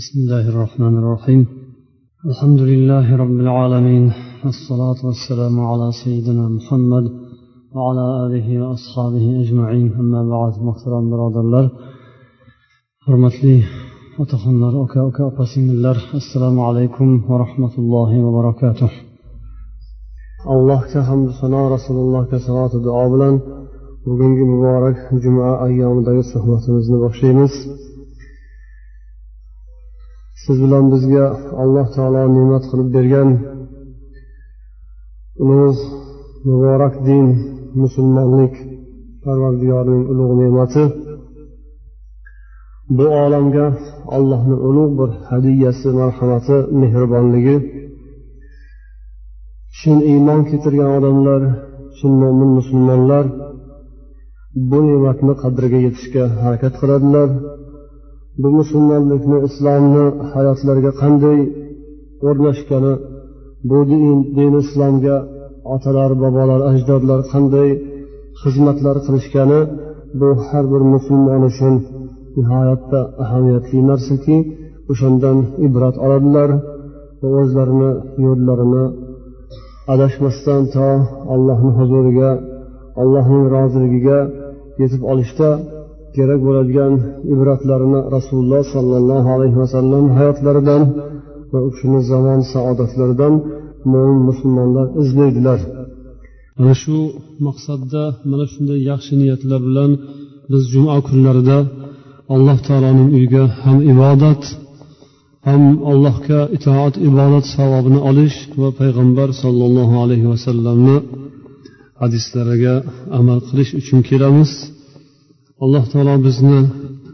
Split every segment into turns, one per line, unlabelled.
بسم الله الرحمن الرحيم. الحمد لله رب العالمين. الصلاة والسلام على سيدنا محمد وعلى آله وأصحابه أجمعين. أما بعد محترم براد الله حرمت لي وتخنر أكا أكا قسم الله السلام عليكم ورحمة الله وبركاته. الله كهم صنع رسول الله كصلاة دعابلا وقنق مبارك جمعة أيام دعي صحبتنا بخشيمس siz bilan bizga alloh taolo ne'mat qilib bergan ulug' muborak din musulmonlik parvardigorning ulug' ne'mati. Bu olamga allohni ulug' bir hadiyasi marhamati mehribonligi chin iymon keltirgan odamlar chin mo'min musulmonlar bu ne'matni qadriga yetishga harakat qiladilar. Bu musulmonlikni islomni hayotlariga qanday o'rnashgani bu din din islomga otalar bobolar ajdodlar qanday xizmatlar qilishgani bu har bir musulmon uchun nihoyatda ahamiyatli narsaki o'shandan ibrat oladilar va o'zlarini yo'llarini adashmasdan to allohni huzuriga allohning roziligiga yetib olishda kerak bo'ladigan ibratlarini rasululloh sollallohu alayhi vasallam hayotlaridan va u kishini zamon saodatlaridan mo'min musulmonlar izlaydilar. Mana shu maqsadda mana shunday yaxshi niyatlar bilan biz juma kunlarida alloh taoloning uyiga ham ibodat ham allohga itoat ibodat savobini olish va payg'ambar sollallohu alayhi vasallamni hadislariga amal qilish uchun kelamiz. Alloh taolo bizni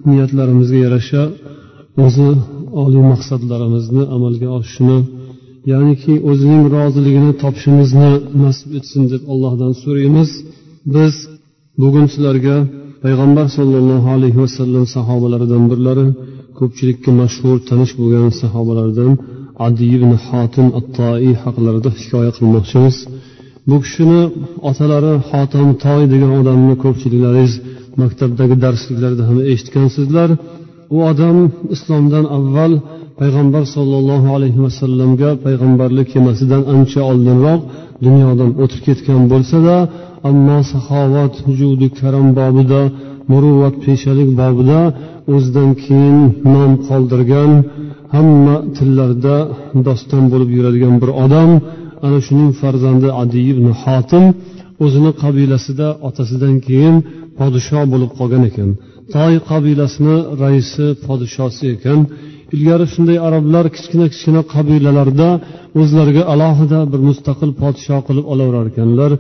niyatlarimizga yarasha o'zi oliy maqsadlarimizni amalga oshishini ya'niki o'zining roziligini topishimizni nasib etsin deb allohdan so'raymiz. Biz bugun sizlarga payg'ambar sollallohu alayhi vasallam sahobalaridan birlari ko'pchilikka mashhur tanish bo'lgan sahobalardan adi ibn hotim attoi haqlarida hikoya qilmoqchimiz. Bu kishini otalari hotam toy degan odamni ko'pchiliklaringiz maktabdagi darsliklarda ham eshitgansizlar. U odam islomdan avval payg'ambar sollallohu alayhi vasallamga payg'ambarlik kemasidan ancha oldinroq dunyodan o'tib ketgan bo'lsada ammo saxovat judi karam bobida muruvvat peshalik bobida o'zidan keyin nom qoldirgan hamma tillarda doston bo'lib yuradigan bir odam ana shuning farzandi adi ibn hotim o'zini qabilasida otasidan keyin podsho bo'lib qolgan ekan. Toy qabilasini raisi podshosi ekan. Ilgari shunday arablar kichkina kichkina qabilalarda o'zlariga alohida bir mustaqil podsho qilib olaverar ekanlar.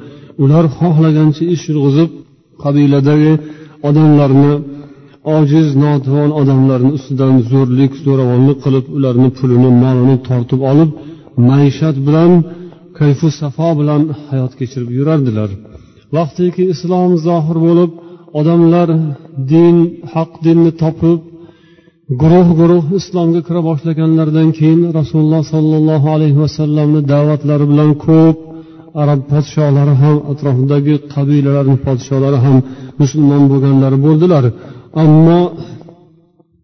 Ular xohlagancha ish yurg'izib qabiladagi odamlarni ojiz notavon odamlarni ustidan zo'rlik zo'ravonlik qilib ularni pulini molini tortib olib maishat bilan kayfu safo bilan hayot kechirib yurardilar. Vaqtiki islom zohir bo'lib odamlar din haq dinni topib guruh guruh islomga kira boshlaganlaridan keyin rasululloh sollallohu alayhi vasallamni da'vatlari bilan ko'p arab podsholari ham atrofidagi qabilalarni podsholari ham musulmon bo'lganlari bo'ldilar. Ammo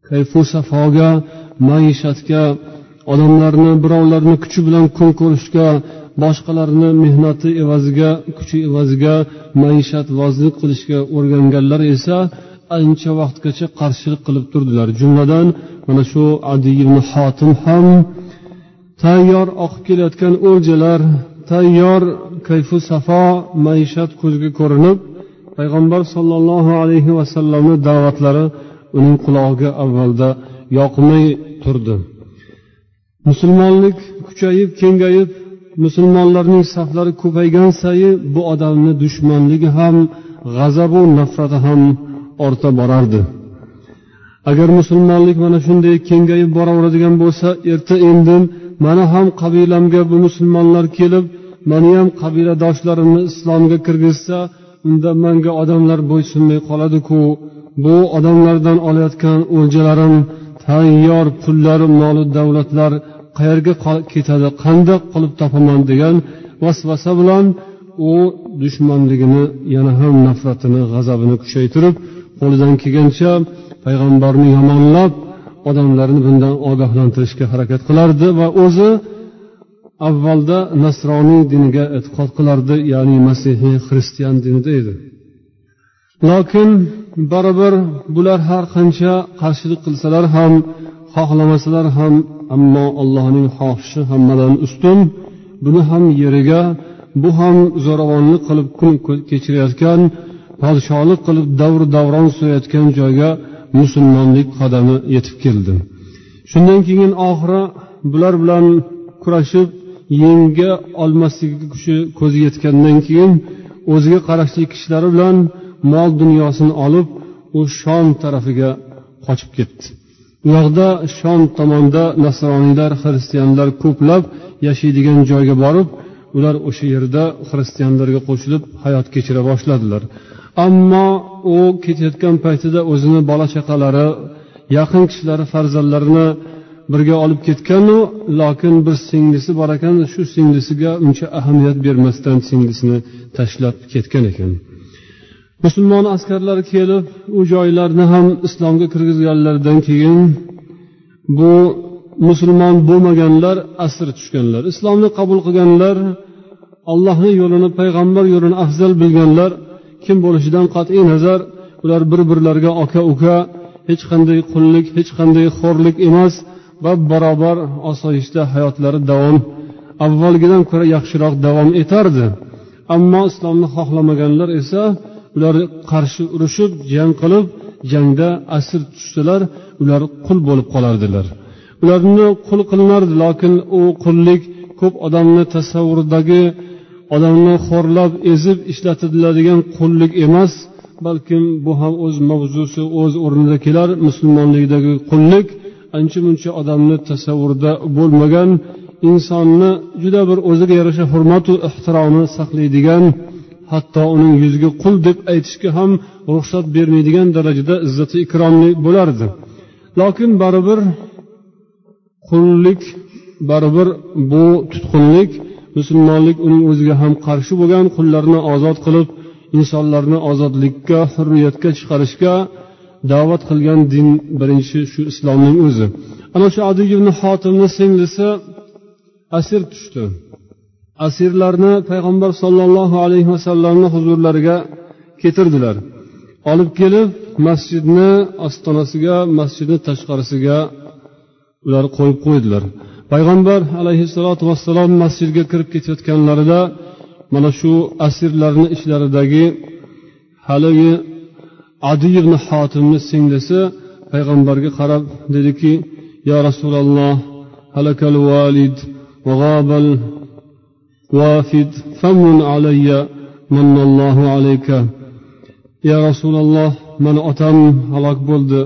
kayfu safoga maishatga odamlarni birovlarni kuchi bilan kun ko'rishga boshqalarni mehnati evaziga kuchi evaziga maishatvozlik qilishga o'rganganlar esa ancha vaqtgacha qarshilik qilib turdilar. Jumladan mana shu adi ibn hotim ham tayyor oqib kelayotgan o'ljalar tayyor kayfu safo maishat ko'zga ko'rinib payg'ambar sollallohu alayhi vasallamni da'vatlari uning qulog'iga avvalda yoqmay turdi. Musulmonlik kuchayib kengayib musulmonlarning saflari ko'paygan sayi bu odamni dushmanligi ham g'azabu nafrati ham orta borardi. Agar musulmonlik mana shunday kengayib boraveradigan bo'lsa erta indin mani ham qabilamga bu musulmonlar kelib mani ham qabiladoshlarimni islomga kirgizsa unda manga odamlar bo'ysunmay qoladiku. Bu odamlardan olayotgan o'ljalarim tayyor pullar molu davlatlar qayerga ketadi qandoq qilib topaman degan vasvasa bilan u dushmanligini yana ham nafratini g'azabini kuchaytirib qo'lidan kelgancha payg'ambarni yomonlab odamlarni bundan ogohlantirishga harakat qilardi va o'zi avvalda nasroniy diniga e'tiqod qilardi ya'ni masihiy xristian dinida edi. Lokin baribir bular har qancha qarshilik qilsalar ham xohlamasalar ham ammo allohning xohishi hammadan ustun. Buni ham yeriga bu ham zo'ravonlik qilib kun kechirayotgan podsholik qilib davr davron surayotgan joyga musulmonlik qadami yetib keldi. Shundan keyin oxiri bular bilan kurashib yenga olmasligi kuchi ko'zi yetgandan keyin o'ziga qarashli kishilari bilan mol dunyosini olib u shom tarafiga qochib ketdi. U yoqda shom tomonda nasroniylar xristianlar ko'plab yashaydigan joyga borib ular o'sha yerda xristianlarga qo'shilib hayot kechira boshladilar. Ammo u ketayotgan paytida o'zini bola chaqalari yaqin kishilari farzandlarini birga olib ketganu lokin bir singlisi bor ekan shu singlisiga uncha ahamiyat bermasdan singlisini tashlab ketgan ekan. Musulmon askarlar kelib u joylarni ham islomga kirgizganlaridan keyin bu musulmon bo'lmaganlar asir tushganlar islomni qabul qilganlar allohni yo'lini payg'ambar yo'lini afzal bilganlar kim bo'lishidan qat'iy nazar ular bir birlariga aka uka hech qanday qullik hech qanday xo'rlik emas va barobar osoyishta hayotlari davom avvalgidan ko'ra yaxshiroq davom etardi. Ammo islomni xohlamaganlar esa ular qarshi urushib jang qilib jangda asir tushsalar ular qul bo'lib qolardilar. Ularni qul qilinardi lokin u qullik ko'p odamni tasavvuridagi odamni xo'rlab ezib ishlatiladigan qullik emas balkim bu ham o'z mavzusi o'z o'rnida kelar musulmonlikdagi qullik. Ancha muncha odamni tasavvurida bo'lmagan insonni juda bir o'ziga yarasha hurmatu ehtiromi saqlaydigan hatto uning yuziga qul deb aytishga ham ruxsat bermaydigan darajada izzati ikromli bo'lardi. Lokin baribir qullik baribir bu tutqunlik musulmonlik uning o'ziga ham qarshi bo'lgan qullarni ozod qilib insonlarni ozodlikka hurriyatga chiqarishga da'vat qilgan din birinchi shu islomning o'zi. Ana shu adi ibn xotimni singlisi asir tushdi. Asirlarni payg'ambar sollallohu alayhi vasallamni huzurlariga keltirdilar olib kelib masjidni ostonasiga masjidni tashqarisiga ular qo'yib qo'ydilar. Payg'ambar alayhissalotu vassalom masjidga kirib ketayotganlarida mana shu asirlarni ichlaridagi haligi adi ibn hotimni singlisi payg'ambarga qarab dediki yo rasululloh halakal valid g'obal vafid famun alayya mannallohu alayka ya rasululloh mani otam halok bo'ldi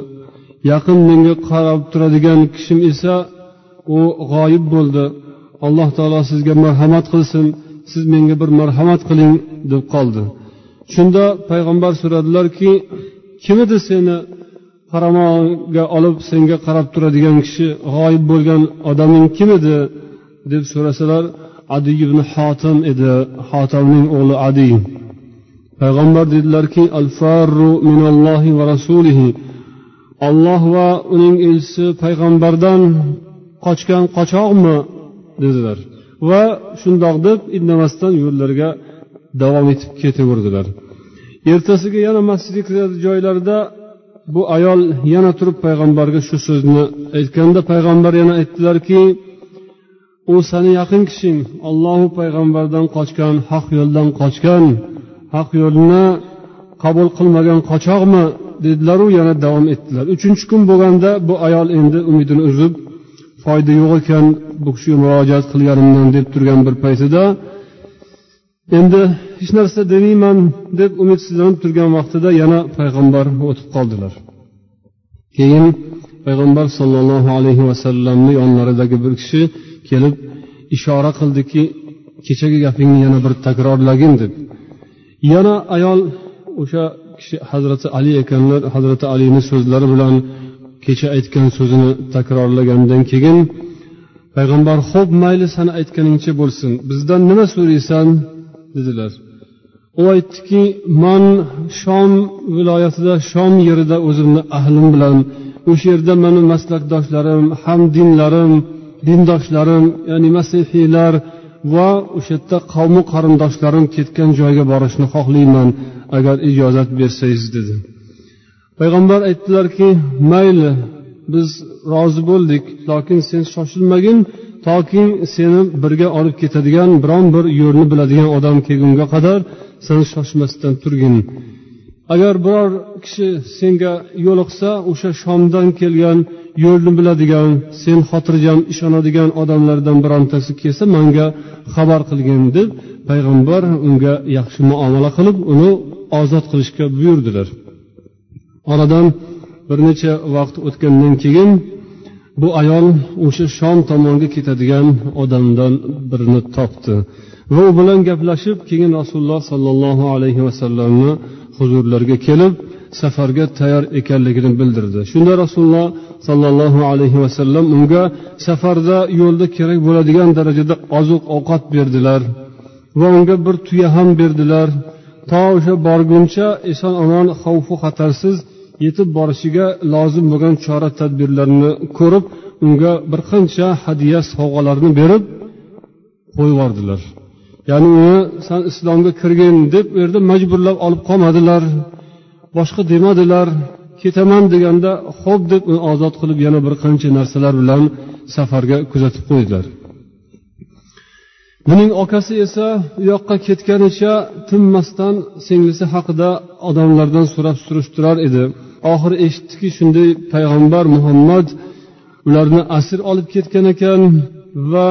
yaqin menga qarab turadigan kishim esa u g'oyib bo'ldi alloh taolo sizga marhamat qilsin siz menga bir marhamat qiling deb qoldi shunda payg'ambar so'radilarki kim edi seni qaramog'iga olib senga qarab turadigan kishi g'oyib bo'lgan odaming kim edi deb so'rasalar adi ibn xotim edi xotamning o'g'li adi. Payg'ambar dedilarki al farru minallohi va rasulihi. Olloh va uning elchisi payg'ambardan qochgan qochoqmi? dedilar. Va shundoq deb indamasdan yo'llariga davom etib ketaverdilar. Ertasiga yana masjidga kiradigan joylarida bu ayol yana turib payg'ambarga shu so'zni aytganda payg'ambar yana aytdilarki u sani yaqin kishing ollohu payg'ambardan qochgan haq yo'ldan qochgan haq yo'lni qabul qilmagan qochoqmi dedilaru yana davom etdilar. Uchinchi kun bo'lganda bu ayol endi umidini uzib foyda yo'q ekan bu kishiga murojaat qilganimdan deb turgan bir paytida endi hech narsa demayman deb umidsizlanib turgan vaqtida yana payg'ambar o'tib qoldilar. Keyin payg'ambar sollallohu alayhi vasallamni yonlaridagi bir kishi kelib ishora qildiki kechagi gapingni yana bir takrorlagin deb. Yana ayol o'sha kishi hazrati ali ekanlar hazrati alini so'zlari bilan kecha aytgan so'zini takrorlagandan keyin payg'ambar ho'p mayli sani aytganingcha bo'lsin. Bizdan nima so'raysan? dedilar. U aytdiki man shom viloyatida shom yerida o'zimni ahlim bilan o'sha yerda mani maslakdoshlarim hamdinlarim dindoshlarim ya'ni masihiylar va o'sha yerda qavmi qarindoshlarim ketgan joyga borishni xohlayman agar ijozat bersangiz dedi. Payg'ambar aytdilarki mayli biz rozi bo'ldik lokin sen shoshilmagin toki seni birga olib ketadigan biron bir yo'lni biladigan odam kelgunga qadar sen shoshmasdan turgin. Agar biror kishi senga yo'liqsa o'sha shomdan kelgan yo'lni biladigan sen xotirjam ishonadigan odamlardan birontasi kelsa manga xabar qilgin deb payg'ambar unga yaxshi muomala qilib uni ozod qilishga buyurdilar. Oradan bir necha vaqt o'tgandan keyin bu ayol o'sha shom tomonga ketadigan odamdan birini topdi. Va u bilan gaplashib keyin rasululloh sollallohu alayhi vasallamni huzurlariga kelib safarga tayyor ekanligini bildirdi. Shunda rasululloh sollallohu alayhi vasallam unga safarda yo'lda kerak bo'ladigan darajada oziq ovqat berdilar va unga bir tuya ham berdilar. To o'sha borguncha eson omon xavfu xatarsiz yetib borishiga lozim bo'lgan chora tadbirlarni ko'rib unga bir qancha hadya sovg'alarni berib qo'yib yubordilar ya'ni uni san islomga kirgin deb u yerda majburlab olib qolmadilar boshqa demadilar ketaman deganda xo'p deb uni ozod qilib yana bir qancha narsalar bilan safarga kuzatib qo'ydilar. Buning okasi esa u yoqqa ketganicha tinmasdan singlisi haqida odamlardan so'rab surishtirar edi. Oxiri eshitdiki shunday payg'ambar muhammad ularni asir olib ketgan ekan va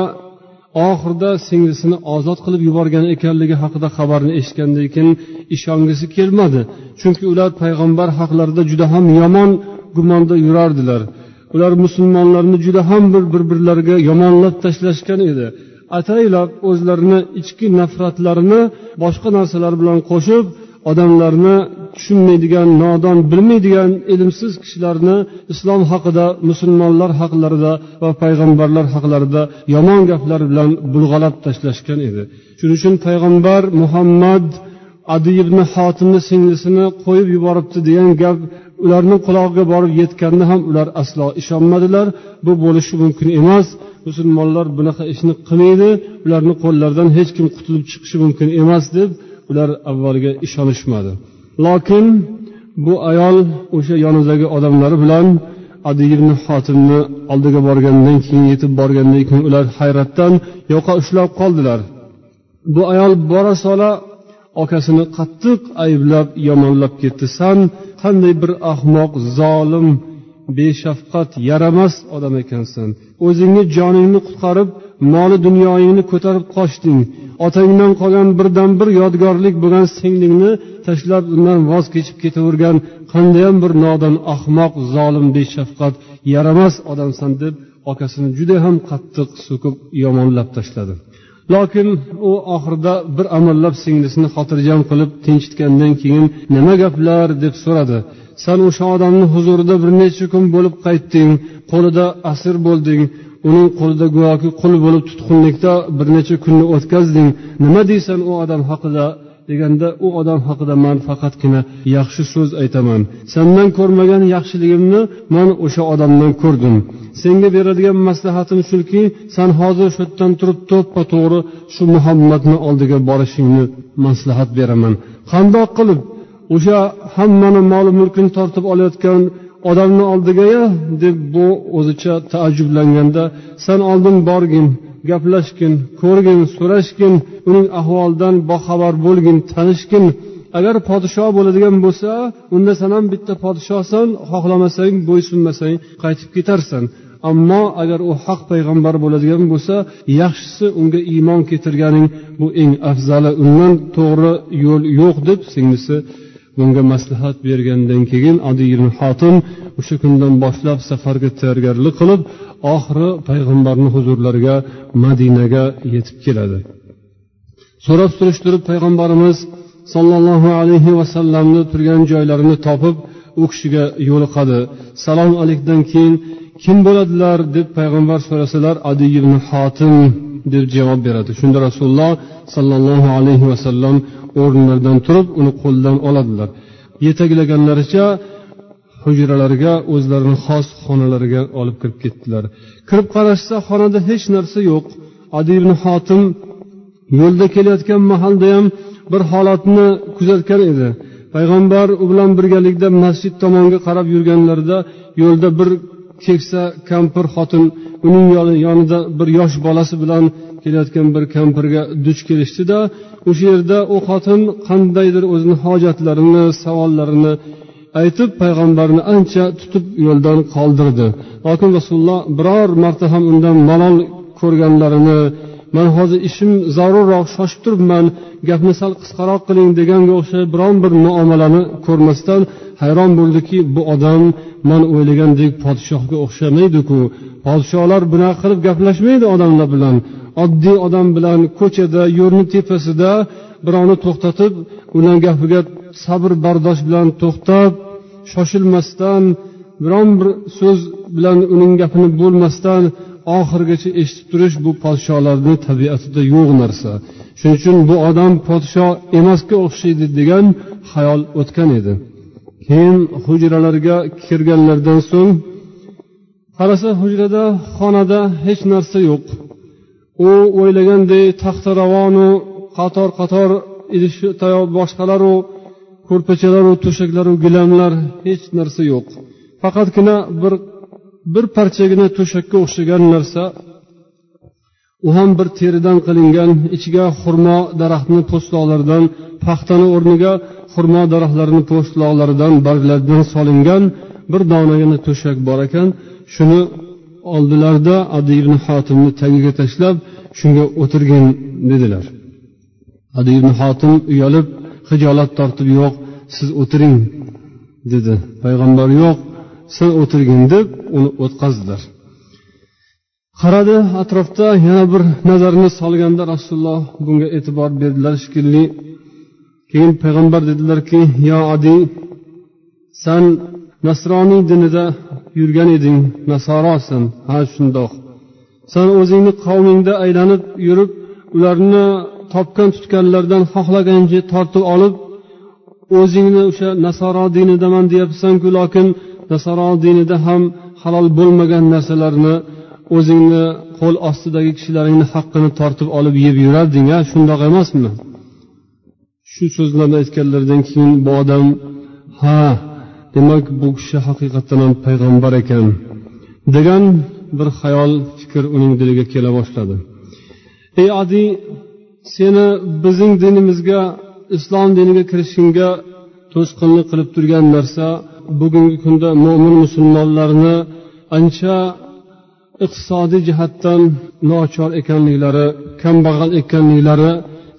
oxirida singlisini ozod qilib yuborgan ekanligi haqida xabarni eshitgandan keyin ishongisi kelmadi. Chunki ular payg'ambar haqlarida juda ham yomon gumonda yurardilar. Ular musulmonlarni juda ham bir bir birlariga yomonlab tashlashgan edi. Ataylab o'zlarini ichki nafratlarini boshqa narsalar bilan qo'shib odamlarni tushunmaydigan nodon bilmaydigan ilmsiz kishilarni islom haqida musulmonlar haqlarida va payg'ambarlar haqlarida yomon gaplar bilan bulg'alab tashlashgan edi. Shuning uchun payg'ambar muhammad adi ibn xotimni singlisini qo'yib yuboribdi degan gap ularni qulog'iga borib yetganda ham ular aslo ishonmadilar. Bu bo'lishi mumkin emas. Musulmonlar bunaqa ishni qilmaydi ularni qo'llaridan hech kim qutulib chiqishi mumkin emas deb ular avvaliga ishonishmadi lokin bu ayol o'sha yonidagi odamlari bilan adi ibn xotimni oldiga borgandan keyin yetib borgandan keyin ular hayratdan yoqa ushlab qoldilar. Bu ayol bora sola okasini qattiq ayblab yomonlab ketdi. San qanday bir ahmoq zolim beshafqat yaramas odam ekansan. O'zingni joningni qutqarib moli dunyoyingni ko'tarib qochding. Otangdan qolgan birdan bir yodgorlik bo'lgan singlingni tashlab undan voz kechib ketavergan qandayyam bir nodon ahmoq zolim beshafqat yaramas odamsan deb okasini juda ham qattiq so'kib yomonlab tashladi. Lokin u oxirida bir amallab singlisini xotirjam qilib tinchitgandan keyin nima gaplar? deb so'radi. San o'sha odamni huzurida bir necha kun bo'lib qaytding qo'lida asir bo'lding. Uning qo'lida go'yoki qul bo'lib tutqunlikda bir necha kunni o'tkazding nima deysan u odam haqida? Deganda u odam haqida man faqatgina yaxshi so'z aytaman. Sandan ko'rmagan yaxshiligimni man o'sha odamdan ko'rdim. Senga beradigan maslahatim shuki san hozir shu yerdan turib to'ppa to'g'ri shu muhammadni oldiga borishingni maslahat beraman. Qandoq qilib o'sha hammani mol mulkini tortib olayotgan odamni oldigaya deb bu o'zicha taajjublanganda san oldin borgin gaplashgin ko'rgin so'rashgin uning ahvolidan boxabar bo'lgin tanishgin. Agar podsho bo'ladigan bo'lsa unda san ham bitta podshosan xohlamasang bo'ysunmasang qaytib ketarsan. Ammo agar u haq payg'ambar bo'ladigan bo'lsa yaxshisi unga iymon keltirganing bu eng afzali undan to'g'ri yo'l yo'q deb singlisi bunga maslahat bergandan keyin adi ibn xotim o'sha kundan boshlab safarga tayyorgarlik qilib oxiri payg'ambarni huzurlariga madinaga yetib keladi. So'rab surishtirib payg'ambarimiz sollallohu alayhi vasallamni turgan joylarini topib u kishiga yo'liqadi. Salom alikdan keyin kim bo'ladilar? deb payg'ambar so'rasalar adi ibn xotim deb javob beradi. Shunda rasululloh sollallohu alayhi vasallam o'rnlaridan turib uni qo'lidan oladilar. Yetaklaganlaricha hujralarga o'zlarini xos xonalariga olib kirib ketdilar. Kirib qarashsa xonada hech narsa yo'q. Adi ibn hotim yo'lda kelayotgan mahalda ham bir holatni kuzatgan edi. Payg'ambar u bilan birgalikda masjid tomonga qarab yurganlarida yo'lda bir keksa kampir xotin uning yonida bir yosh bolasi bilan kelayotgan bir kampirga duch kelishdida o'sha yerda u xotin qandaydir o'zini hojatlarini savollarini aytib payg'ambarni ancha tutib yo'ldan qoldirdi. Lokin rasululloh biror marta ham undan malol ko'rganlarini man hozir ishim zarurroq shoshib turibman gapni sal qisqaroq qiling deganga o'xshab biron bir muomalani ko'rmasdan hayron bo'ldiki bu odam man o'ylagandek podshohga o'xshamaydiku. Podsholar bunaqa qilib gaplashmaydi odamlar bilan. Oddiy odam bilan ko'chada yo'lni tepasida birovni to'xtatib ular gapiga sabr bardosh bilan to'xtab shoshilmasdan biron bir so'z bilan uning gapini bo'lmasdan oxirigacha eshitib turish bu podsholarni tabiatida yo'q narsa. Shuning uchun bu odam podsho emasga o'xshaydi degan xayol o'tgan edi. Keyin hujralarga kirganlaridan so'ng qarasa hujrada xonada hech narsa yo'q. U o'ylaganday taxtaravonu qator qator idish tayoq boshqalaru ko'rpachalaru to'shaklaru gilamlar hech narsa yo'q. Faqatgina bir bir parchagina to'shakka o'xshagan narsa u ham bir teridan qilingan ichiga xurmo daraxtini po'stloqlaridan paxtani o'rniga xurmo daraxtlarini po'stloqlaridan barglaridan solingan bir donagina to'shak bor ekan. Shuni oldilarida adi ibn hotimni tagiga tashlab shunga o'tirgin dedilar. Adi ibn hotim uyalib hijolat tortib yo'q siz o'tiring dedi. Payg'ambar yo'q sen o'tirgin deb uni o'tqazdilar qaradi atrofda yana bir nazarini solganda rasululloh bunga e'tibor berdilar shekilli keyin payg'ambar dedilarki yo adi san nasroniy dinida yurgan eding nasorosan ha shundoq. San o'zingni qavmingda aylanib yurib ularni topgan tutganlardan xohlagancha tortib olib o'zingni o'sha nasoro dinidaman deyapsanku lokin nasoro dinida ham halol bo'lmagan narsalarni o'zingni qo'l ostidagi kishilaringni haqqini tortib olib yeb yurarding a shundoq emasmi? Shu so'zlarni aytganlaridan keyin bu odam ha demak bu kishi haqiqatdan ham payg'ambar ekan degan bir xayol fikr uning diliga kela boshladi. Ey adi seni bizning dinimizga islom diniga kirishingga to'sqinlik qilib turgan narsa bugungi kunda mo'min musulmonlarni ancha iqtisodiy jihatdan nochor ekanliklari kambag'al ekanliklari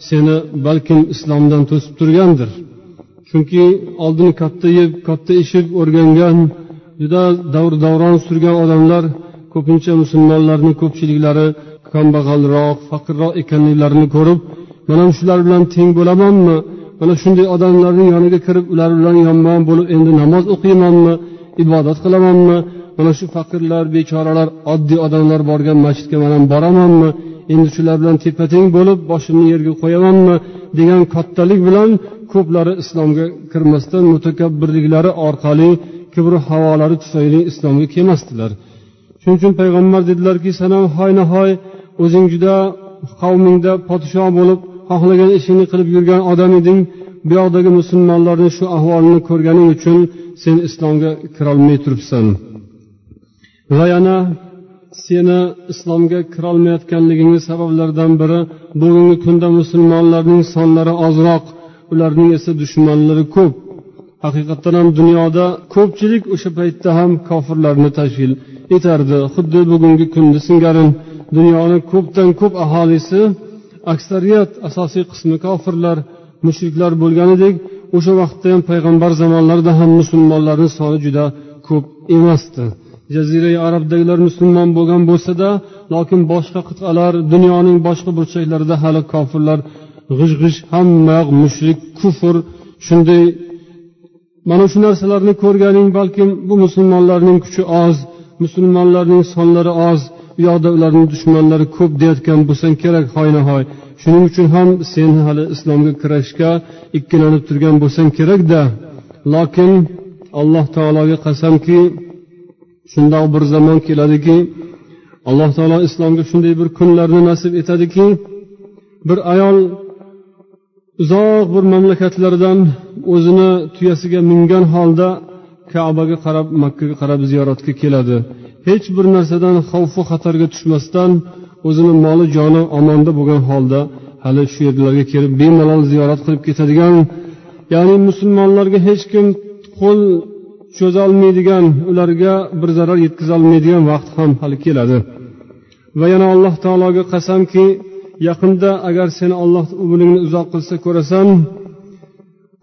seni balkim islomdan to'sib turgandir. Chunki oldin katta yeb katta ichib o'rgangan juda davr davron surgan odamlar ko'pincha musulmonlarni ko'pchiliklari kambag'alroq faqirroq ekanliklarini ko'rib man ham shular bilan teng bo'lamanmi? Mana shunday odamlarning yoniga kirib ular bilan yonma bo'lib endi namoz o'qiymanmi ibodat qilamanmi mana shu faqirlar bechoralar oddiy odamlar borgan masjidga man ham boramanmi endi shular bilan teppa teng bo'lib boshimni yerga qo'yamanmi degan kattalik bilan ko'plari islomga kirmasdan mutakabbirliklari orqali kibru havolari tufayli islomga kelmasdilar. Shuning uchun payg'ambar dedilarki san ham hoynahoy o'zing juda qavmingda podsho bo'lib xohlagan ishingni qilib yurgan odam eding bu yoqdagi musulmonlarni shu ahvolini ko'rganing uchun sen islomga kirolmay turibsan. Va yana seni islomga kirolmayotganligingni sabablaridan biri bugungi kunda musulmonlarning sonlari ozroq ularning esa dushmanlari ko'p. Haqiqatdan ham dunyoda ko'pchilik o'sha paytda ham kofirlarni tashkil etardi. Xuddi bugungi kunda singari dunyoni ko'pdan ko'p aholisi aksariyat asosiy qismi kofirlar mushriklar bo'lganidek o'sha vaqtda ham payg'ambar zamonlarida ham musulmonlarni soni juda ko'p emasdi. Jazirai arabdagilar musulmon bo'lgan bo'lsada lokin boshqa qit'alar dunyoning boshqa burchaklarida hali kofirlar g'ij g'ij hammayoq mushrik kufr shunday. Mana shu narsalarni ko'rganing balkim bu musulmonlarning kuchi oz musulmonlarning sonlari oz u yoqda ularning dushmanlari ko'p deyotgan bo'lsang kerak hoynahoy. Shuning uchun ham sen hali islomga kirishga ikkilanib turgan bo'lsang kerakda lokin alloh taologa qasamki shundoq bir zamon keladiki alloh taolo islomga shunday bir kunlarni nasib etadiki bir ayol uzoq bir mamlakatlardan o'zini tuyasiga mingan holda kabaga qarab makkaga qarab ziyoratga keladi. Hech bir narsadan xavfu xatarga tushmasdan o'zini moli joni omonda bo'lgan holda hali shu yerlarga kelib bemalol ziyorat qilib ketadigan ya'ni musulmonlarga hech kim qo'l cho'zolmaydigan ularga bir zarar yetkazolmaydigan vaqt ham hali keladi. Va yana alloh taologa qasamki yaqinda agar seni olloh umringni uzoq qilsa ko'rasan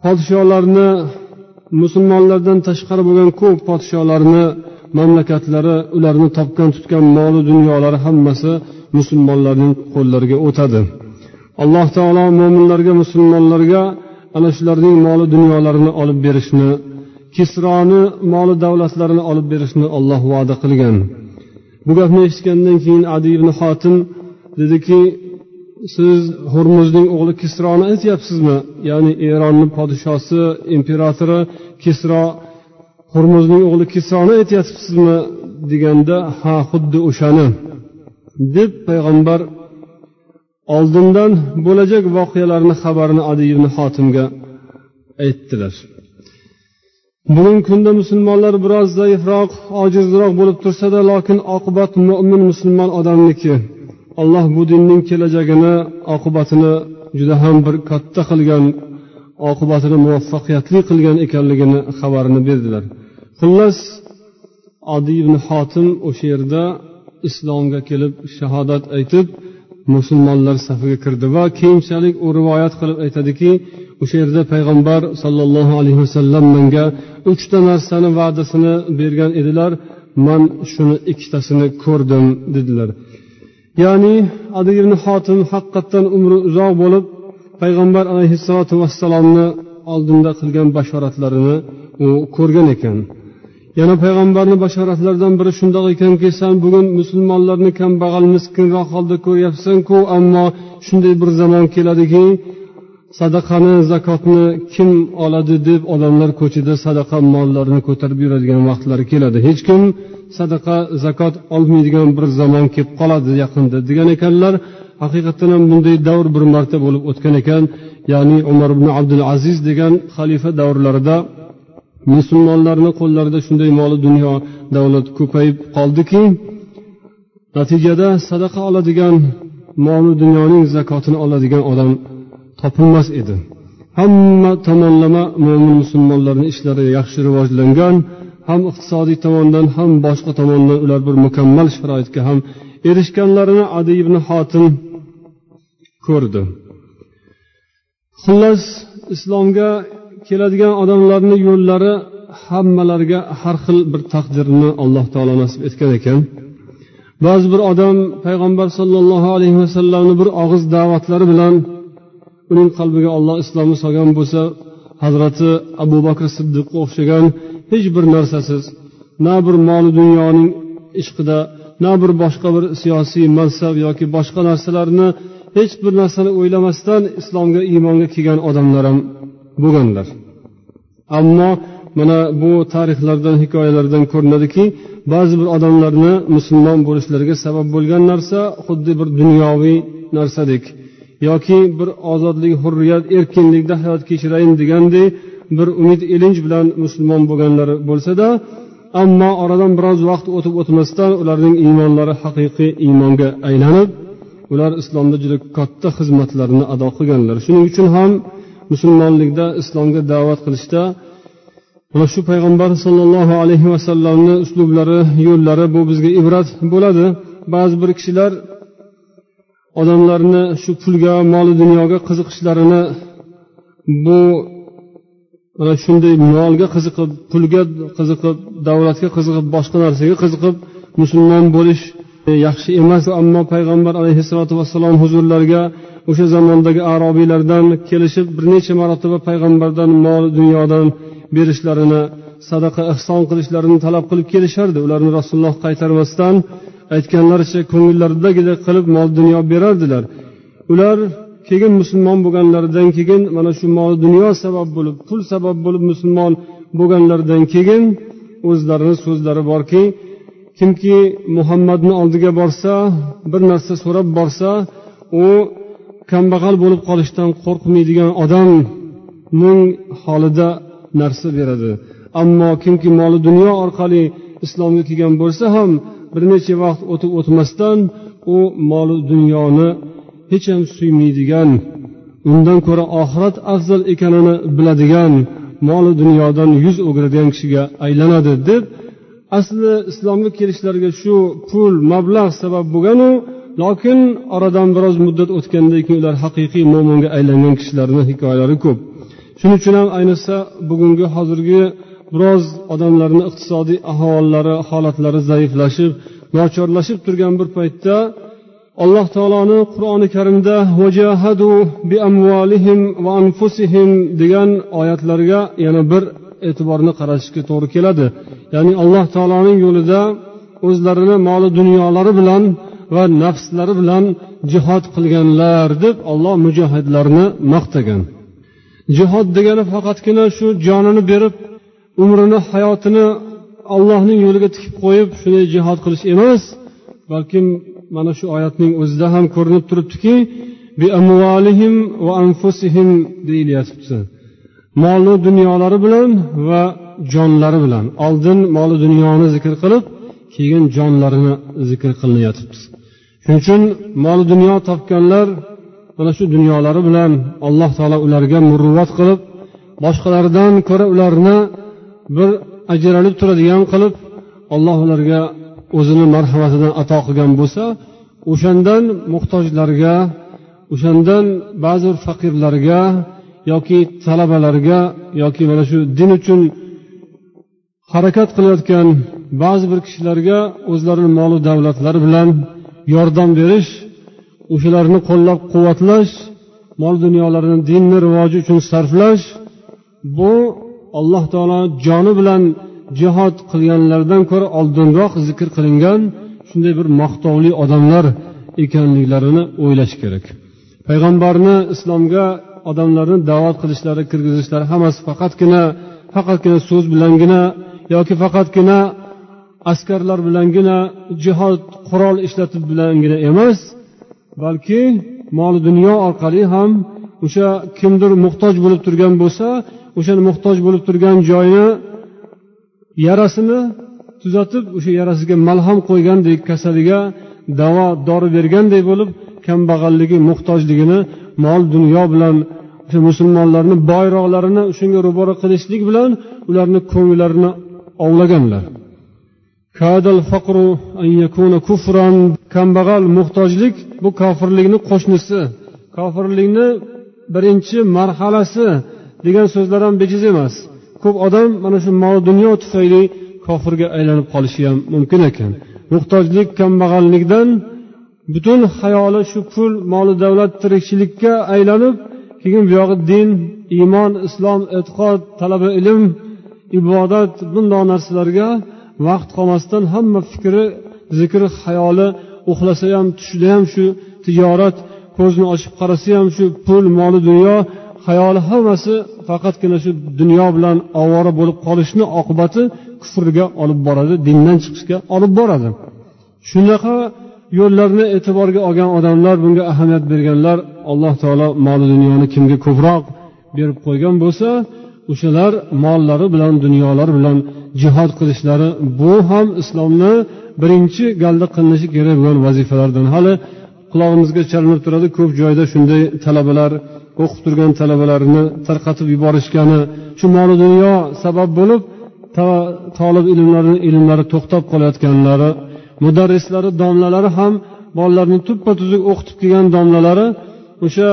podsholarni musulmonlardan tashqari bo'lgan ko'p podsholarni mamlakatlari ularni topgan tutgan moli dunyolari hammasi musulmonlarning qo'llariga o'tadi. Alloh taolo mo'minlarga musulmonlarga ana shularning moli dunyolarini olib berishni kisroni moli davlatlarini olib berishni olloh va'da qilgan. Bu gapni eshitgandan keyin adi ibn xotim dediki siz hurmuzning o'g'li kisroni aytyapsizmi? Ya'ni eronni podshosi imperatori kisro hurmuzning o'g'li kisroni aytyapsizmi deganda ha xuddi o'shani. Deb payg'ambar oldindan bo'lajak voqealarni xabarini adi ibn xotimga aytdilar. Bugungi kunda musulmonlar biroz zaifroq ojizroq bo'lib tursada lokin oqibat mo'min musulmon odamniki. Alloh bu dinning kelajagini oqibatini juda ham bir katta qilgan oqibatini muvaffaqiyatli qilgan ekanligini xabarini berdilar. Xullas odi ibn xotim o'sha yerda islomga kelib shahodat aytib musulmonlar safiga kirdi va keyinchalik u rivoyat qilib aytadiki o'sha yerda payg'ambar sollallohu alayhi vasallam menga uchta narsani va'dasini bergan edilar man shuni ikkitasini ko'rdim dedilar. Ya'ni adi ibn xotim haqiqatdan umri uzoq bo'lib payg'ambar alayhissalotu vassalomni oldinda qilgan bashoratlarini u ko'rgan ekan. Yana payg'ambarni bashoratlaridan biri shundoq ekanki san bugun musulmonlarni kambag'al miskinroq holda ko'ryapsanku ammo shunday bir zamon keladiki sadaqani zakotni kim oladi? deb odamlar ko'chada sadaqa mollarini ko'tarib yuradigan vaqtlari keladi. Hech kim sadaqa zakot olmaydigan bir zamon kelib qoladi yaqinda degan ekanlar haqiqatdan ham bunday davr bir marta bo'lib o'tgan ekan. Ya'ni umar ibn abdul aziz degan xalifa davrlarida musulmonlarni qo'llarida shunday moli dunyo davlat ko'payib qoldiki natijada sadaqa oladigan moli dunyoning zakotini oladigan odam topilmas edi. Hamma tomonlama mo'min musulmonlarni ishlari yaxshi rivojlangan ham iqtisodiy tomondan ham boshqa tomondan ular bir mukammal sharoitga ham erishganlarini adi ibn xotim ko'rdi. Xullas islomga keladigan odamlarni yo'llari hammalariga har xil bir taqdirni alloh taolo nasib etgan ekan. Ba'zi bir odam payg'ambar sollallohu alayhi vasallamni bir og'iz da'vatlari bilan uning qalbiga olloh islomni solgan bo'lsa hazrati abu bakr siddiqqa o'xshagan hech bir narsasiz na bir moli dunyoning ishqida na bir boshqa bir siyosiy mansab yoki boshqa narsalarni hech bir narsani o'ylamasdan islomga iymonga kelgan odamlar ham bo'lganlar. Ammo mana bu tarixlardan hikoyalardan ko'rinadiki ba'zi bir odamlarni musulmon bo'lishlariga sabab bo'lgan narsa xuddi bir dunyoviy narsadek yoki bir ozodlik hurriyat erkinlikda hayot kechirayin degandek bir umid ilinj bilan musulmon bo'lganlari bo'lsada ammo oradan biroz vaqt o'tib o'tmasdan ularning iymonlari haqiqiy iymonga aylanib ular islomda juda katta xizmatlarini ado qilganlar. Shuning uchun ham musulmonlikda islomga da'vat qilishda mana shu payg'ambar sollallohu alayhi vasallamni uslublari yo'llari bu bizga ibrat bo'ladi. Ba'zi bir kishilar odamlarni shu pulga moli dunyoga qiziqishlarini bu shunday molga qiziqib pulga qiziqib davlatga qiziqib boshqa narsaga qiziqib musulmon bo'lish e, yaxshi emas. Ammo payg'ambar alayhissalotu vassalom huzurlariga o'sha zamondagi arobiylardan kelishib bir necha marotaba payg'ambardan mol dunyodan berishlarini sadaqa ehson qilishlarini talab qilib kelishardi. Ularni rasululloh qaytarmasdan aytganlaricha ko'ngillaridagidek qilib mol dunyo berardilar. Ular keyin musulmon bo'lganlaridan keyin mana shu mol dunyo sabab bo'lib pul sabab bo'lib musulmon bo'lganlaridan keyin o'zlarini so'zlari borki kimki muhammadni oldiga borsa bir narsa so'rab borsa u kambag'al bo'lib qolishdan qo'rqmaydigan odamning holida narsa beradi. Ammo kimki moli dunyo orqali islomga kelgan bo'lsa ham bir necha vaqt o'tib o'tmasdan u moli dunyoni hech ham suymaydigan undan ko'ra oxirat afzal ekanini biladigan moli dunyodan yuz o'giradigan kishiga aylanadi deb asli islomga kelishlariga shu pul mablag' sabab bo'lganu lokin oradan biroz muddat o'tgandan keyin ular haqiqiy mo'minga aylangan kishilarni hikoyalari ko'p. Shuning uchun ham ayniqsa bugungi hozirgi biroz odamlarni iqtisodiy ahvollari holatlari zaiflashib nochorlashib turgan bir paytda alloh taoloni qur'oni karimda vajahadu bi amvolihim va anfusihim degan oyatlarga yana bir e'tiborni qaratishga to'g'ri keladi. Ya'ni alloh taoloning yo'lida o'zlarini moli dunyolari bilan va nafslari bilan jihod qilganlar deb olloh mujohidlarni maqtagan. Jihod degani faqatgina shu jonini berib umrini hayotini allohning yo'liga tikib qo'yib shunday jihod qilish emas balkim mana shu oyatning o'zida ham ko'rinib turibdiki deyilyapti molu dunyolari bilan va jonlari bilan. Oldin moli dunyoni zikr qilib keyin jonlarini zikr qilinyotibdi. Shuning uchun moli dunyo topganlar mana shu dunyolari bilan alloh taolo ularga muruvvat qilib boshqalardan ko'ra ularni bir ajralib turadigan qilib alloh ularga o'zini marhamatidan ato qilgan bo'lsa o'shandan muhtojlarga o'shandan ba'zi faqirlarga yoki talabalarga yoki mana shu din uchun harakat qilayotgan ba'zi bir kishilarga o'zlarini molu davlatlari bilan yordam berish o'shalarni qo'llab quvvatlash mol dunyolarini dinni rivoji uchun sarflash bu alloh taolo joni bilan jihod qilganlardan ko'ra oldinroq zikr qilingan shunday bir maqtovli odamlar ekanliklarini o'ylash kerak. Payg'ambarni islomga odamlarni da'vat qilishlari kirgizishlari hammasi faqatgina faqatgina so'z bilangina yoki faqatgina askarlar bilangina jihod qurol ishlatib bilangina emas balki mol dunyo orqali ham o'sha kimdir muhtoj bo'lib turgan bo'lsa o'sha muhtoj bo'lib turgan joyini yarasini tuzatib o'sha yarasiga malham qo'ygandek kasaliga davo dori berganday bo'lib kambag'alligi muhtojligini mol dunyo bilan o'sha musulmonlarni boyroqlarini shunga ro'baro qilishlik bilan ularni ko'ngillarini ovlaganlar. Kambag'al muhtojlik bu kofirlikni qo'shnisi. Kofirlikni birinchi marhalasi degan so'zlar ham bejiz emas. Ko'p odam mana shu mol dunyo tufayli kofirga aylanib qolishi ham mumkin ekan. Muhtojlik kambag'allikdan butun hayoli shu pul moli davlat tirikchilikka aylanib keyin buyog'i din iymon islom e'tiqod talaba ilm ibodat bundoq narsalarga vaqt qolmasdan hamma fikri zikri hayoli uxlasa ham tushida ham shu tijorat ko'zini ochib qarasa ham shu pul moli dunyo hayoli hammasi faqatgina shu dunyo bilan ovora bo'lib qolishni oqibati kufrga olib boradi dindan chiqishga olib boradi. Shunaqa yo'llarni e'tiborga olgan odamlar bunga ahamiyat berganlar alloh taolo moli dunyoni kimga ko'proq berib qo'ygan bo'lsa o'shalar mollari bilan dunyolari bilan jihod qilishlari bu ham islomni birinchi galda qilinishi kerak bo'lgan vazifalardan. Hali qulog'imizga chalinib turadi ko'p joyda shunday talabalar o'qib turgan talabalarini tarqatib yuborishgani shu moli dunyo sabab bo'lib tolib ilmlarini ilmlari to'xtab qolayotganlari mudarrislari domlalari ham bolalarni tuppa tuzuk o'qitib kelgan domlalari o'sha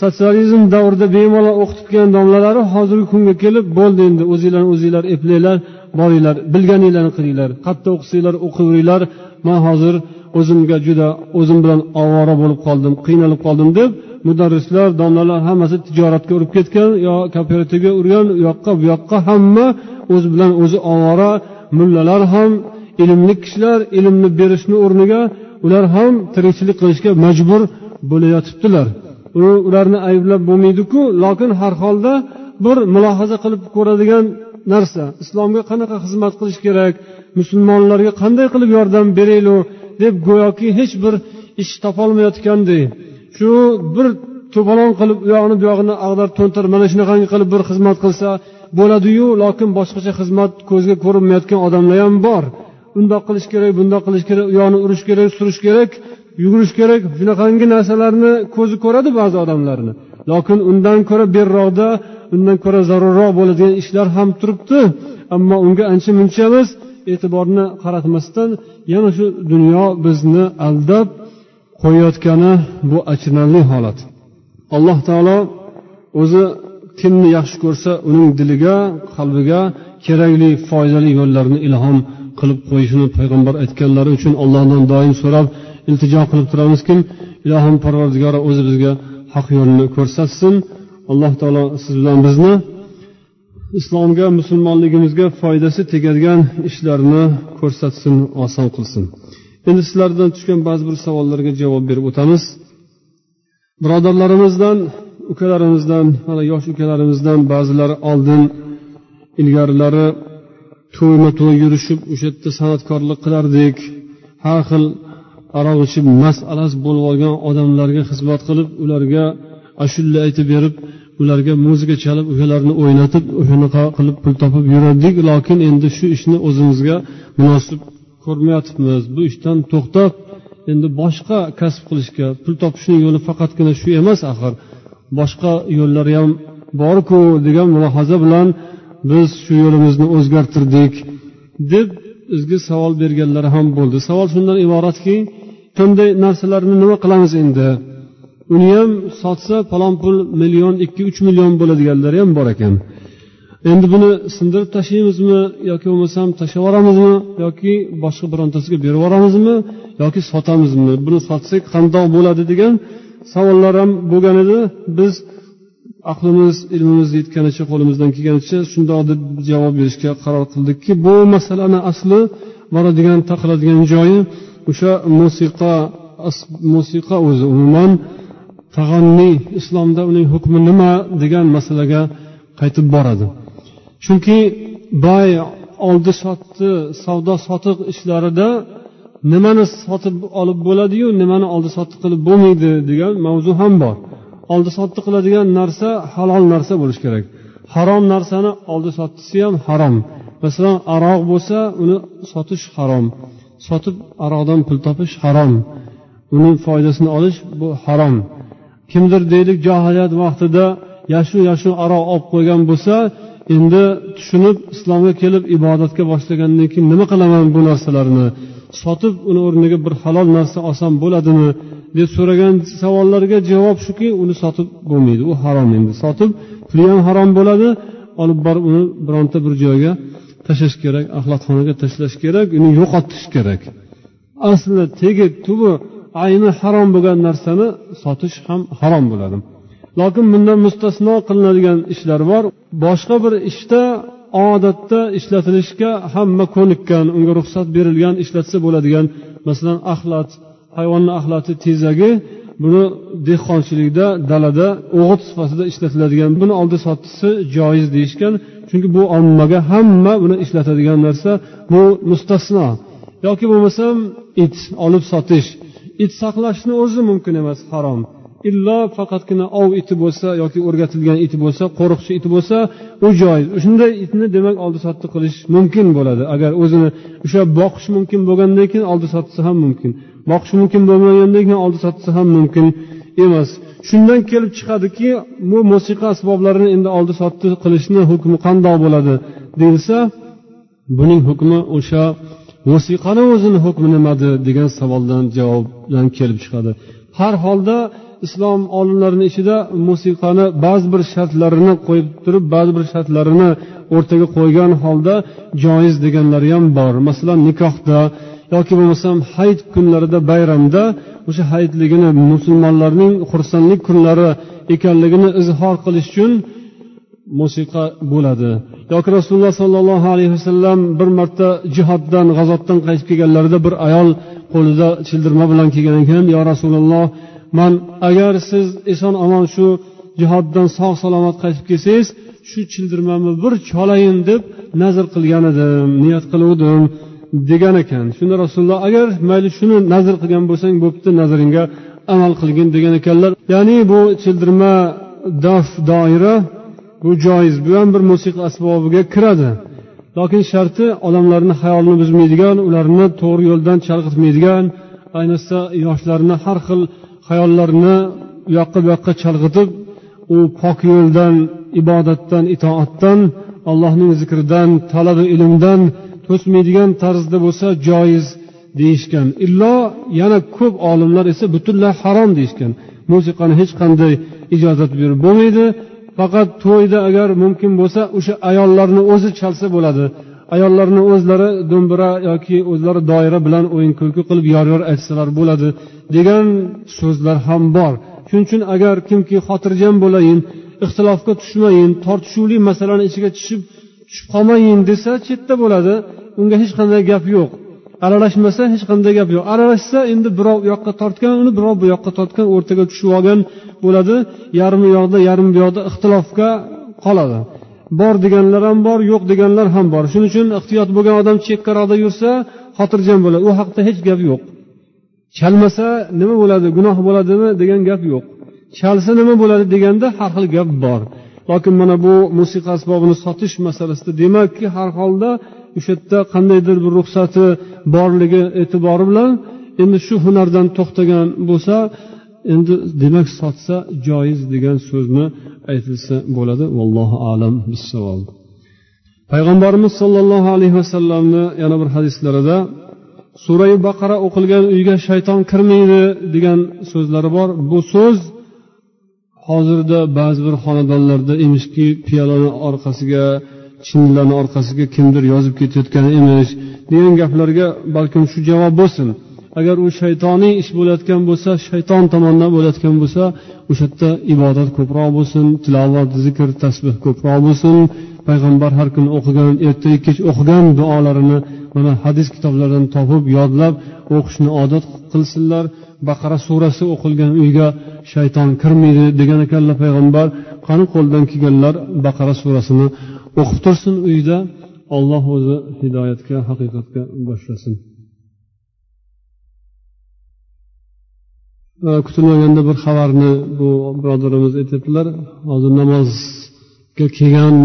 sotsializm davrida bemalol o'qitib kelgan domlalari hozirgi kunga kelib bo'ldi endi. O'zinglarni o'zinglar eplanglar boringlar bilganinglarni qilinglar. Qayerda o'qisanglar o'qiyveringlar man hozir o'zimga juda o'zim bilan ovora bo'lib qoldim qiynalib qoldim deb mudarrislar domlalar hammasi tijoratga urib ketgan yo kooperativga urgan u yoqqa bu yoqqa hamma o'zi bilan o'zi ovora mullalar ham ilmli kishilar ilmni berishni o'rniga ular ham tirikchilik qilishga majbur bo'layotibdilar. U ularni ayblab bo'lmaydiku lokin har holda bir mulohaza qilib ko'radigan narsa. Islomga qanaqa xizmat qilish kerak? Musulmonlarga qanday qilib yordam beraylik? deb go'yoki hech bir ish topolmayotganday shu bir to'polon qilib u yog'ini bu yog'ini ag'darib to'ntarib mana shunaqangi qilib bir xizmat qilsa bo'ladiyu lokin boshqacha xizmat ko'zga ko'rinmayotgan odamlar ham bor. Undoq qilish kerak bundoq qilish kerak u yoqni urish kerak surish kerak yugurish kerak shunaqangi narsalarni ko'zi ko'radi ba'zi odamlarni. Lokin undan ko'ra beriroqda undan ko'ra zarurroq bo'ladigan ishlar ham turibdi. Ammo unga ancha muncha e'tiborni qaratmasdan yana shu dunyo bizni aldab qo'yayotgani bu achinarli holat. Alloh taolo o'zi kimni yaxshi ko'rsa uning diliga qalbiga kerakli foydali yo'llarni ilhom qilib qo'yishini payg'ambar aytganlari uchun allohdan doim so'rab iltijo qilib turamizki ilohim parvardigori o'zi bizga haq yo'lni ko'rsatsin. Alloh taolo siz bilan bizni islomga musulmonligimizga foydasi tegadigan ishlarni ko'rsatsin oson qilsin. Endi sizlardan tushgan ba'zi bir savollarga javob berib o'tamiz. Birodarlarimizdan ukalarimizdan mana yosh ukalarimizdan ba'zilari oldin ilgarilari to'yma to'y yurishib o'sha yerda san'atkorlik qilardik. Har xil aroq ichib mast alas bo'lib olgan odamlarga xizmat qilib ularga ashula aytib berib ularga muzika chalib o'shalarni o'ynatib o'shanaqa qilib pul topib yurardik. Lokin endi shu ishni o'zimizga munosib ko'rmayotibmiz bu ishdan to'xtab endi boshqa kasb qilishga pul topishning yo'li faqatgina shu emas axir. Boshqa yo'llari ham borku degan mulohaza bilan biz shu yo'limizni o'zgartirdik deb bizga savol berganlari ham bo'ldi. Savol shundan iboratki shunday narsalarni nima qilamiz endi? Uni ham sotsa falon pul million ikki uch million bo'ladiganlari ham bor ekan. Endi buni sindirib tashlaymizmi yoki bo'lmasam tashlab yuboramizmi yoki boshqa birontasiga berib yuboramizmi yoki sotamizmi? Buni sotsak qandoq bo'ladi degan savollar ham bo'lgan edi. Biz aqlimiz ilmimiz yetganicha qo'limizdan kelganicha shundoq deb javob berishga qaror qildikki bu masalani asli boradigan taqiladigan joyi o'sha musiqa musiqa o'zi umuman tag'anniy islomda uning hukmi nima degan masalaga qaytib boradi. Chunki boy oldi sotdi savdo sotiq ishlarida nimani sotib olib bo'ladiyu nimani oldi sotdi qilib bo'lmaydi degan mavzu ham bor. Oldi sotdi qiladigan narsa halol narsa bo'lishi kerak. Harom narsani oldi sotdisi ham harom. Masalan aroq bo'lsa uni sotish harom. Sotib aroqdan pul topish harom. Uni foydasini olish bu harom. Kimdir deylik johiliyat vaqtida yashu yashu aroq olib qo'ygan bo'lsa endi tushunib islomga kelib ibodatga boshlagandan keyin nima qilaman bu narsalarni? Sotib uni o'rniga bir halol narsa olsam bo'ladimi? deb so'ragan savollarga javob shuki uni sotib bo'lmaydi. U harom endi. Sotib puli ham harom bo'ladi. Olib borib uni bironta bir joyga tashlash kerak axlatxonaga tashlash kerak uni yo'qotish kerak. Aslida tegi tubi ayni harom bo'lgan narsani sotish ham harom bo'ladi. Lokin bundan mustasno qilinadigan ishlar bor. Boshqa bir ishda odatda ishlatilishga hamma ko'nikkan unga ruxsat berilgan ishlatsa bo'ladigan masalan axlat hayvonni axlati tezagi buni dehqonchilikda dalada o'g'it sifatida ishlatiladigan buni oldi sottisi joiz deyishgan. Chunki bu ommaga hamma buni ishlatadigan narsa bu mustasno. Yoki bo'lmasam it olib sotish. It saqlashni o'zi mumkin emas harom. Illo faqatgina ov iti bo'lsa yoki o'rgatilgan iti bo'lsa qo'riqchi iti bo'lsa u joiz. Shunday itni demak oldi sotdi qilish mumkin bo'ladi. Agar o'zini o'sha boqish mumkin bo'lgandan keyin oldi sotsa ham mumkin. Boqish mumkin bo'lmagandan keyin oldi sotsa ham mumkin emas. Shundan kelib chiqadiki bu musiqa asboblarini endi oldi sotdi qilishni hukmi qandoq bo'ladi deyilsa buning hukmi o'sha musiqani o'zini hukmi nimadi degan savoldan javobdan kelib chiqadi. Har holda islom olimlarini ichida musiqani ba'zi bir shartlarini qo'yib turib ba'zi bir shartlarini o'rtaga qo'ygan holda joiz deganlari ham bor. Masalan nikohda yoki bo'lmasam hayit kunlarida bayramda o'sha hayitligini musulmonlarning xursandlik kunlari ekanligini izhor qilish uchun musiqa bo'ladi. Yoki rasululloh sollallohu alayhi vasallam bir marta jihoddan g'azotdan qaytib kelganlarida bir ayol qo'lida childirma bilan kelgan ekan yo rasululloh man agar siz eson omon shu jihoddan sog' salomat qaytib kelsangiz
shu childirmamni bir cholayin deb nazr qilgan edim niyat qiluvdim degan ekan. Shunda rasululloh agar mayli shuni nazr qilgan bo'lsang bo'pti nazringga amal qilgin degan ekanlar. Ya'ni bu childirma daf doira bu joiz bu ham bir musiqa asbobiga kiradi. Lokin sharti odamlarni xayolini buzmaydigan ularni to'g'ri yo'ldan chalg'itmaydigan ayniqsa yoshlarni har xil xayollarini u yoqqa bu yoqqa chalg'itib u pok yo'ldan ibodatdan itoatdan allohning zikridan talabi ilmdan to'smaydigan tarzda bo'lsa joiz deyishgan. Illo yana ko'p olimlar esa butunlay harom deyishgan. Musiqani hech qanday ijozat berib bo'lmaydi. Faqat to'yda agar mumkin bo'lsa o'sha ayollarni o'zi chalsa bo'ladi. Ayollarni o'zlari do'mbira yoki o'zlari doira bilan o'yin kulki qilib yor yor aytsalar bo'ladi. Degan so'zlar ham bor. Shuning uchun agar kimki xotirjam bo'layin ixtilofga tushmayin tortishuvli masalani ichiga tushib tushib qolmayin desa chetda bo'ladi. Unga hech qanday gap yo'q. Aralashmasa hech qanday gap yo'q. Aralashsa endi birov u yoqqa tortgan uni birov bu yoqqa tortgan o'rtaga tushib olgan bo'ladi. Yarmi yoqda yarmi bu yoqda ixtilofga qoladi. Bor deganlar ham bor yo'q deganlar ham bor. Shuning uchun ehtiyot bo'lgan odam chekkaroqda yursa xotirjam bo'ladi. U haqda hech gap yo'q. Chalmasa nima bo'ladi gunoh bo'ladimi degan gap yo'q. Chalsa nima bo'ladi deganda har xil gap bor. Lokin mana bu musiqa asbobini sotish masalasida demakki har holda o'sha yerda qandaydir bir ruxsati borligi e'tibori bilan endi shu hunardan to'xtagan bo'lsa endi demak sotsa joiz degan so'zni aytilsa bo'ladi. Vallohu alam bissavob. Payg'ambarimiz sollallohu alayhi vasallamni yana bir hadislarida surai baqara o'qilgan uyga shayton kirmaydi degan so'zlari bor. Bu so'z hozirda ba'zi bir xonadonlarda emishki piyolani orqasiga chinlarni orqasiga kimdir yozib ketayotgan emish degan gaplarga balkim shu javob bo'lsin. Agar u shaytoniy ish bo'layotgan bo'lsa shayton tomonidan bo'layotgan bo'lsa o'sha yerda ibodat ko'proq bo'lsin tilovat zikr tasbeh ko'proq bo'lsin. Payg'ambar har kuni o'qigan ertayu kech o'qigan duolarini mana hadis kitoblaridan topib yodlab o'qishni odat qilsinlar. Baqara surasi o'qilgan uyga shayton kirmaydi degan ekanlar payg'ambar. Qani qo'ldan kelganlar baqara surasini o'qib tursin uyda. Olloh o'zi hidoyatga haqiqatga boshlasin. Kutilmaganda bir xabarni bu birodarimiz aytyaptilar. Hozir namozga kelgan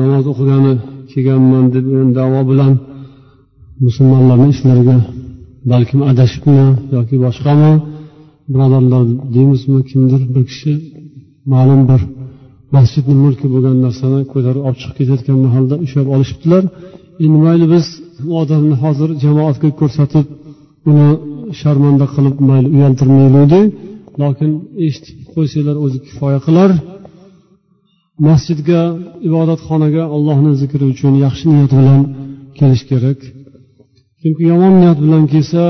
namoz o'qigani kelganman deb davo bilan musulmonlarni ishlariga balkim adashibmi yoki boshqami? Birodarlar deymizmi kimdir bir kishi ma'lum bir masjidni mulki bo'lgan narsani ko'tarib olib chiqib ketayotgan mahalda ushlab olishibdilar. Endi mayli biz u odamni hozir jamoatga ko'rsatib uni sharmanda qilib mayli uyaltirmaylik lokin eshitib qo'ysanglar o'zi kifoya qilar. Masjidga ibodatxonaga allohni zikri uchun yaxshi niyat bilan kelish kerak. Chunki yomon niyat bilan kelsa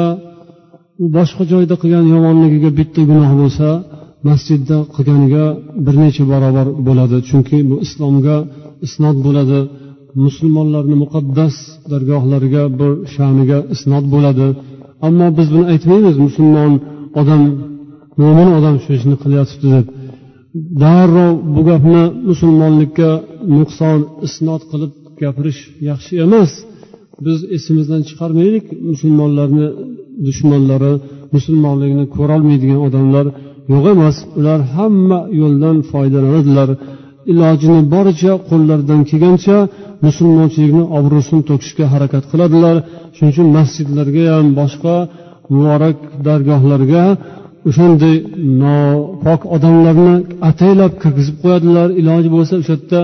u boshqa joyda qilgan yomonligiga bitta gunoh bo'lsa masjidda qilganiga bir necha barobar bo'ladi. Chunki bu islomga isnod bo'ladi. Musulmonlarni muqaddas dargohlariga bir sha'niga isnod bo'ladi. Ammo biz buni aytmaymiz musulmon odam mo'min odam shu ishni qilyotibdi deb. Darrov bu gapni musulmonlikka nuqson isnod qilib gapirish yaxshi emas. Biz esimizdan chiqarmaylik. Musulmonlarni dushmanlari musulmonlikni ko'rolmaydigan odamlar yo'q emas. Ular hamma yo'ldan foydalanadilar. Ilojini boricha qo'llaridan kelgancha musulmonchilikni obro'sini to'kishga harakat qiladilar. Shuning uchun masjidlarga ham boshqa muborak dargohlarga o'shanday nopok odamlarni ataylab kirgizib qo'yadilar. Iloji bo'lsa o'sha yerda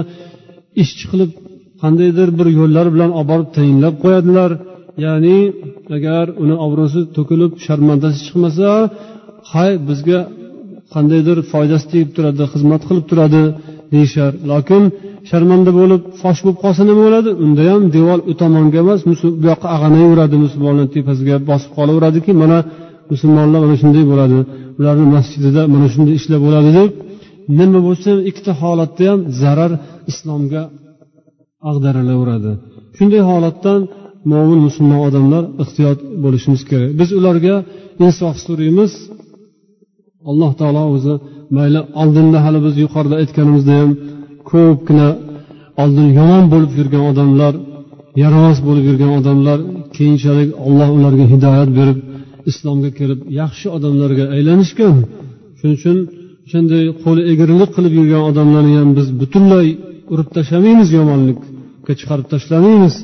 ishchi qilib qandaydir bir yo'llar bilan olib borib tayinlab qo'yadilar. Ya'ni agar uni obro'si to'kilib sharmandasi chiqmasa hay bizga qandaydir foydasi tegib turadi xizmat qilib turadi deyishar. Lokin sharmanda bo'lib fosh bo'lib qolsa nima bo'ladi? Unda ham devor u tomonga emas bu yoqqa ag'anayveradi musulmonlar tepasiga bosib qolaveradiki mana musulmonlar mana shunday bo'ladi. Ularni masjidida mana shunday ishlar bo'ladi deb. Nima bo'lsa ikkita holatda ham zarar islomga ag'darilaveradi. Shunday holatdan mo'min musulmon odamlar ehtiyot bo'lishimiz kerak. Biz ularga insof so'raymiz alloh taolo o'zi mayli oldinda hali biz yuqorida aytganimizda ham ko'pgina oldin yomon bo'lib yurgan odamlar yaramas bo'lib yurgan odamlar keyinchalik alloh ularga hidoyat berib islomga kirib yaxshi odamlarga aylanishgan. Shuning uchun o'shanday qo'li egrilik qilib yurgan odamlarni ham biz butunlay urib tashlamaymiz yomonlikka chiqarib tashlamaymiz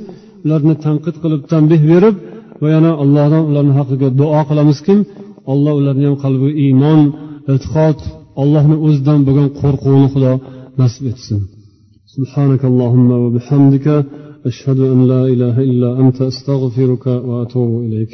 ularni tanqid qilib tanbeh berib va yana allohdan ularni haqqiga duo qilamizki alloh ularni ham qalbiga iymon e'tiqod allohni o'zidan bo'lgan qo'rquvni xudo nasib etsin سبحانك اللهم وبحمدك أشهد أن لا إله إلا أنت أستغفرك وأتوب إليك